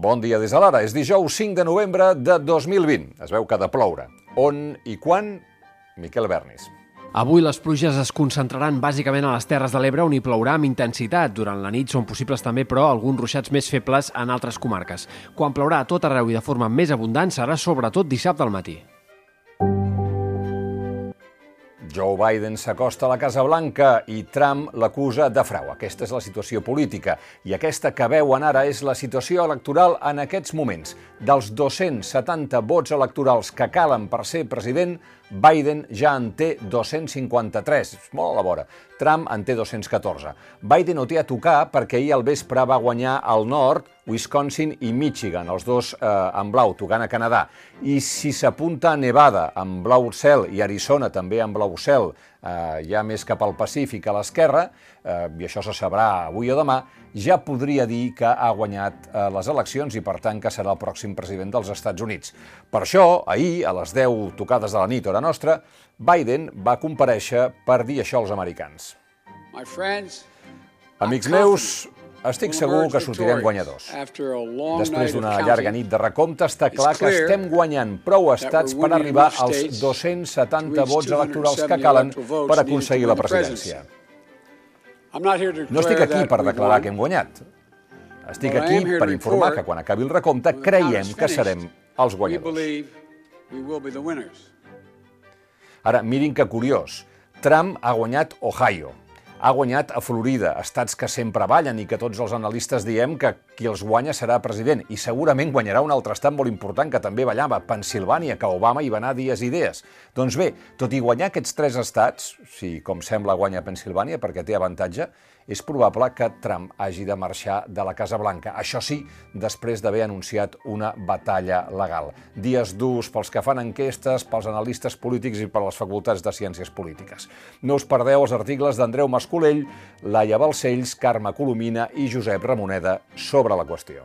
Bon dia des de l'ara. És dijous 5 de novembre de 2020. Es veu que ha de ploure. On i quan? Miquel Bernis. Avui les pluges es concentraran bàsicament a les Terres de l'Ebre on hi plourà amb intensitat. Durant la nit són possibles també, però, alguns ruixats més febles en altres comarques. Quan plourà a tot arreu i de forma més abundant serà sobretot dissabte al matí. Joe Biden s'acosta a la Casa Blanca i Trump l'acusa de frau. Aquesta és la situació política. I aquesta que veuen ara és la situació electoral en aquests moments. Dels 270 vots electorals que calen per ser president, Biden ja en té 253, és molt a la vora. Trump en té 214. Biden ho té a tocar perquè ahir al vespre va guanyar al nord, Wisconsin i Michigan, els dos eh, en blau, tocant a Canadà. I si s'apunta a Nevada amb blau cel i Arizona també amb blau cel, eh, ja més cap al Pacífic a l'esquerra, eh, i això se sabrà avui o demà, ja podria dir que ha guanyat eh, les eleccions i, per tant, que serà el pròxim president dels Estats Units. Per això, ahir, a les 10 tocades de la nit, hora nostra, Biden va compareixer per dir això als americans. Amics meus, estic segur que sortirem guanyadors. Després d'una llarga nit de recompte, està clar que estem guanyant prou estats per arribar als 270 vots electorals que calen per aconseguir la presidència. No estic aquí per declarar que hem guanyat. Estic aquí per informar que quan acabi el recompte creiem que serem els guanyadors. Ara, mirin que curiós. Trump ha guanyat Ohio, ha guanyat a Florida, estats que sempre ballen i que tots els analistes diem que qui els guanya serà president. I segurament guanyarà un altre estat molt important que també ballava, Pensilvània, que Obama hi va anar dies i dies. Doncs bé, tot i guanyar aquests tres estats, si com sembla guanya Pensilvània perquè té avantatge, és probable que Trump hagi de marxar de la Casa Blanca. Això sí, després d'haver anunciat una batalla legal. Dies durs pels que fan enquestes, pels analistes polítics i per les facultats de ciències polítiques. No us perdeu els articles d'Andreu Mascolell, Laia Balcells, Carme Colomina i Josep Ramoneda sobre la qüestió.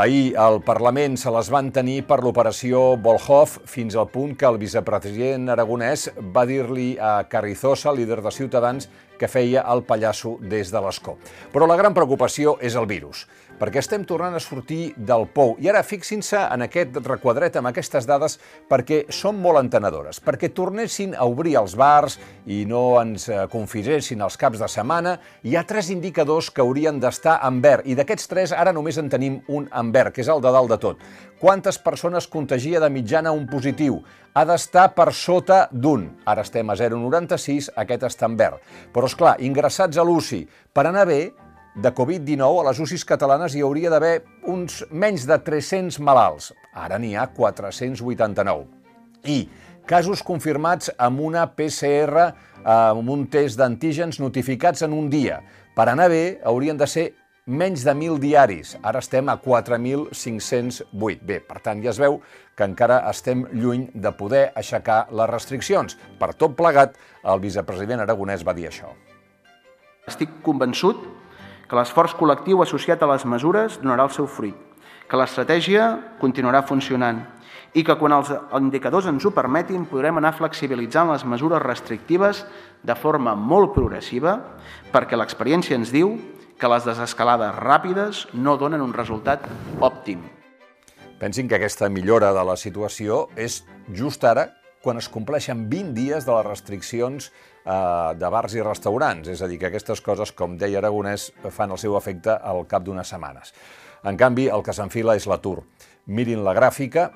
Ahir al Parlament se les van tenir per l'operació Volhov fins al punt que el vicepresident aragonès va dir-li a Carrizosa, líder de Ciutadans, que feia el pallasso des de l'escó. Però la gran preocupació és el virus, perquè estem tornant a sortir del pou. I ara fixin-se en aquest requadret amb aquestes dades perquè són molt entenedores, perquè tornessin a obrir els bars i no ens eh, confisessin els caps de setmana. Hi ha tres indicadors que haurien d'estar en verd i d'aquests tres ara només en tenim un en verd, que és el de dalt de tot. Quantes persones contagia de mitjana un positiu? Ha d'estar per sota d'un. Ara estem a 0,96, aquest està en verd. Però, és clar, ingressats a l'UCI, per anar bé, de Covid-19 a les UCIs catalanes hi hauria d'haver uns menys de 300 malalts. Ara n'hi ha 489. I casos confirmats amb una PCR, amb un test d'antígens notificats en un dia. Per anar bé, haurien de ser menys de 1.000 diaris. Ara estem a 4.508. Bé, per tant, ja es veu que encara estem lluny de poder aixecar les restriccions. Per tot plegat, el vicepresident aragonès va dir això. Estic convençut que l'esforç col·lectiu associat a les mesures donarà el seu fruit, que l'estratègia continuarà funcionant i que quan els indicadors ens ho permetin podrem anar flexibilitzant les mesures restrictives de forma molt progressiva perquè l'experiència ens diu que les desescalades ràpides no donen un resultat òptim. Pensin que aquesta millora de la situació és just ara quan es compleixen 20 dies de les restriccions eh, de bars i restaurants. És a dir, que aquestes coses, com deia Aragonès, fan el seu efecte al cap d'unes setmanes. En canvi, el que s'enfila és l'atur. Mirin la gràfica,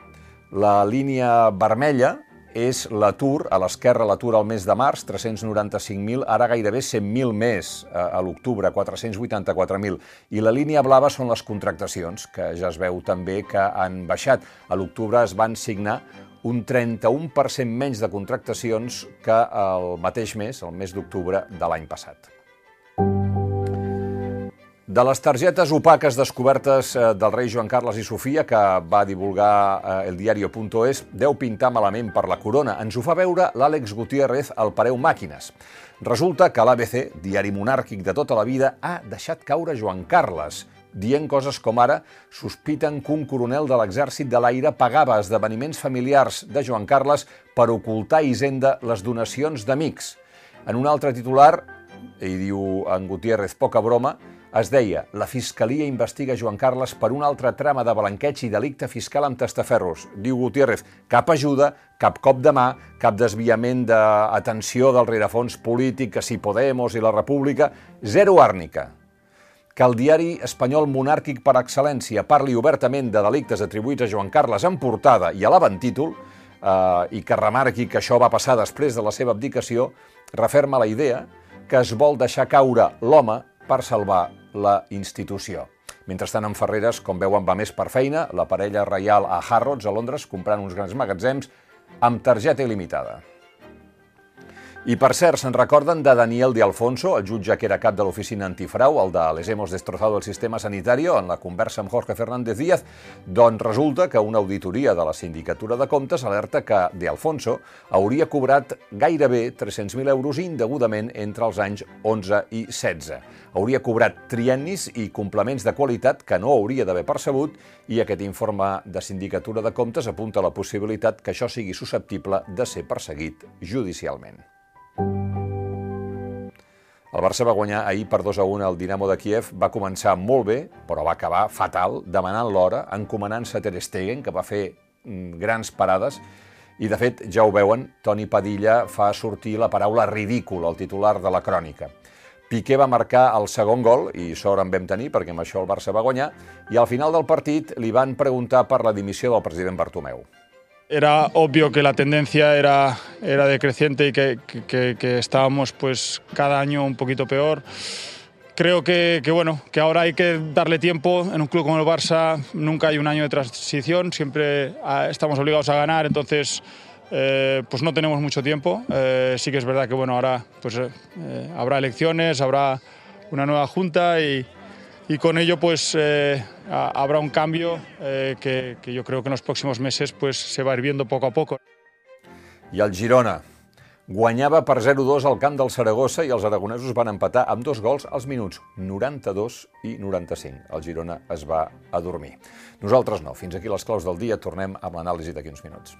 la línia vermella és l'atur, a l'esquerra l'atur al mes de març, 395.000, ara gairebé 100.000 més a l'octubre, 484.000. I la línia blava són les contractacions, que ja es veu també que han baixat. A l'octubre es van signar un 31% menys de contractacions que el mateix mes, el mes d'octubre de l'any passat. De les targetes opaques descobertes eh, del rei Joan Carles i Sofia, que va divulgar eh, el diario.es, deu pintar malament per la corona. Ens ho fa veure l'Àlex Gutiérrez al Pareu Màquines. Resulta que l'ABC, diari monàrquic de tota la vida, ha deixat caure Joan Carles, dient coses com ara sospiten que un coronel de l'exèrcit de l'aire pagava esdeveniments familiars de Joan Carles per ocultar a Hisenda les donacions d'amics. En un altre titular, i diu en Gutiérrez, poca broma, Es deia, la Fiscalia investiga Joan Carles per una altra trama de blanqueig i delicte fiscal amb testaferros. Diu Gutiérrez, cap ajuda, cap cop de mà, cap desviament d'atenció del rerefons polític que si Podemos i la República, zero àrnica. Que el diari espanyol monàrquic per excel·lència parli obertament de delictes atribuïts a Joan Carles en portada i a l'avantítol, eh, i que remarqui que això va passar després de la seva abdicació, referma la idea que es vol deixar caure l'home per salvar la institució. Mentrestant, en Ferreres, com veuen, va més per feina, la parella reial a Harrods, a Londres, comprant uns grans magatzems amb targeta il·limitada. I per cert, se'n recorden de Daniel de Alfonso, el jutge que era cap de l'oficina antifrau, el de Les hemos destrozado el sistema sanitario, en la conversa amb Jorge Fernández Díaz, doncs resulta que una auditoria de la Sindicatura de Comptes alerta que de Alfonso hauria cobrat gairebé 300.000 euros indegudament entre els anys 11 i 16. Hauria cobrat triennis i complements de qualitat que no hauria d'haver percebut i aquest informe de Sindicatura de Comptes apunta la possibilitat que això sigui susceptible de ser perseguit judicialment. El Barça va guanyar ahir per 2 a 1 al Dinamo de Kiev, va començar molt bé, però va acabar fatal, demanant l'hora, encomanant-se a Ter Stegen, que va fer mm, grans parades, i de fet, ja ho veuen, Toni Padilla fa sortir la paraula ridícul, el titular de la crònica. Piqué va marcar el segon gol, i sort en vam tenir, perquè amb això el Barça va guanyar, i al final del partit li van preguntar per la dimissió del president Bartomeu. Era obvio que la tendencia era, era decreciente y que, que, que estábamos pues cada año un poquito peor. Creo que, que, bueno, que ahora hay que darle tiempo. En un club como el Barça nunca hay un año de transición, siempre ah, estamos obligados a ganar, entonces eh, pues no tenemos mucho tiempo. Eh, sí que es verdad que bueno, ahora pues, eh, habrá elecciones, habrá una nueva junta y, y con ello pues eh, habrá un cambio eh, que, que, yo creo que en los próximos meses pues se va a ir viendo poco a poco. I el Girona guanyava per 0-2 al camp del Saragossa i els aragonesos van empatar amb dos gols als minuts 92 i 95. El Girona es va adormir. Nosaltres no. Fins aquí les claus del dia. Tornem amb l'anàlisi d'aquí uns minuts.